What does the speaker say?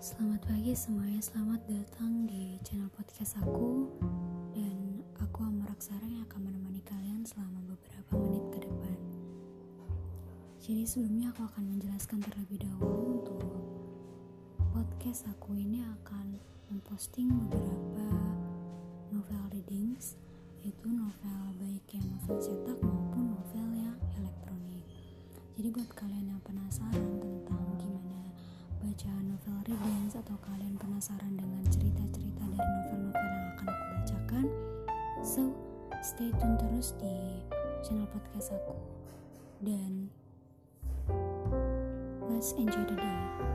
Selamat pagi semuanya, selamat datang di channel podcast aku. Dan aku Amar Aksara yang akan menemani kalian selama beberapa menit ke depan. Jadi sebelumnya aku akan menjelaskan terlebih dahulu untuk podcast aku ini akan memposting beberapa novel readings Yaitu novel baik yang novel cetak maupun novel yang elektronik. Jadi buat kalian yang penasaran baca novel readings atau kalian penasaran dengan cerita-cerita dari novel-novel yang akan aku bacakan so stay tune terus di channel podcast aku. Dan let's enjoy the day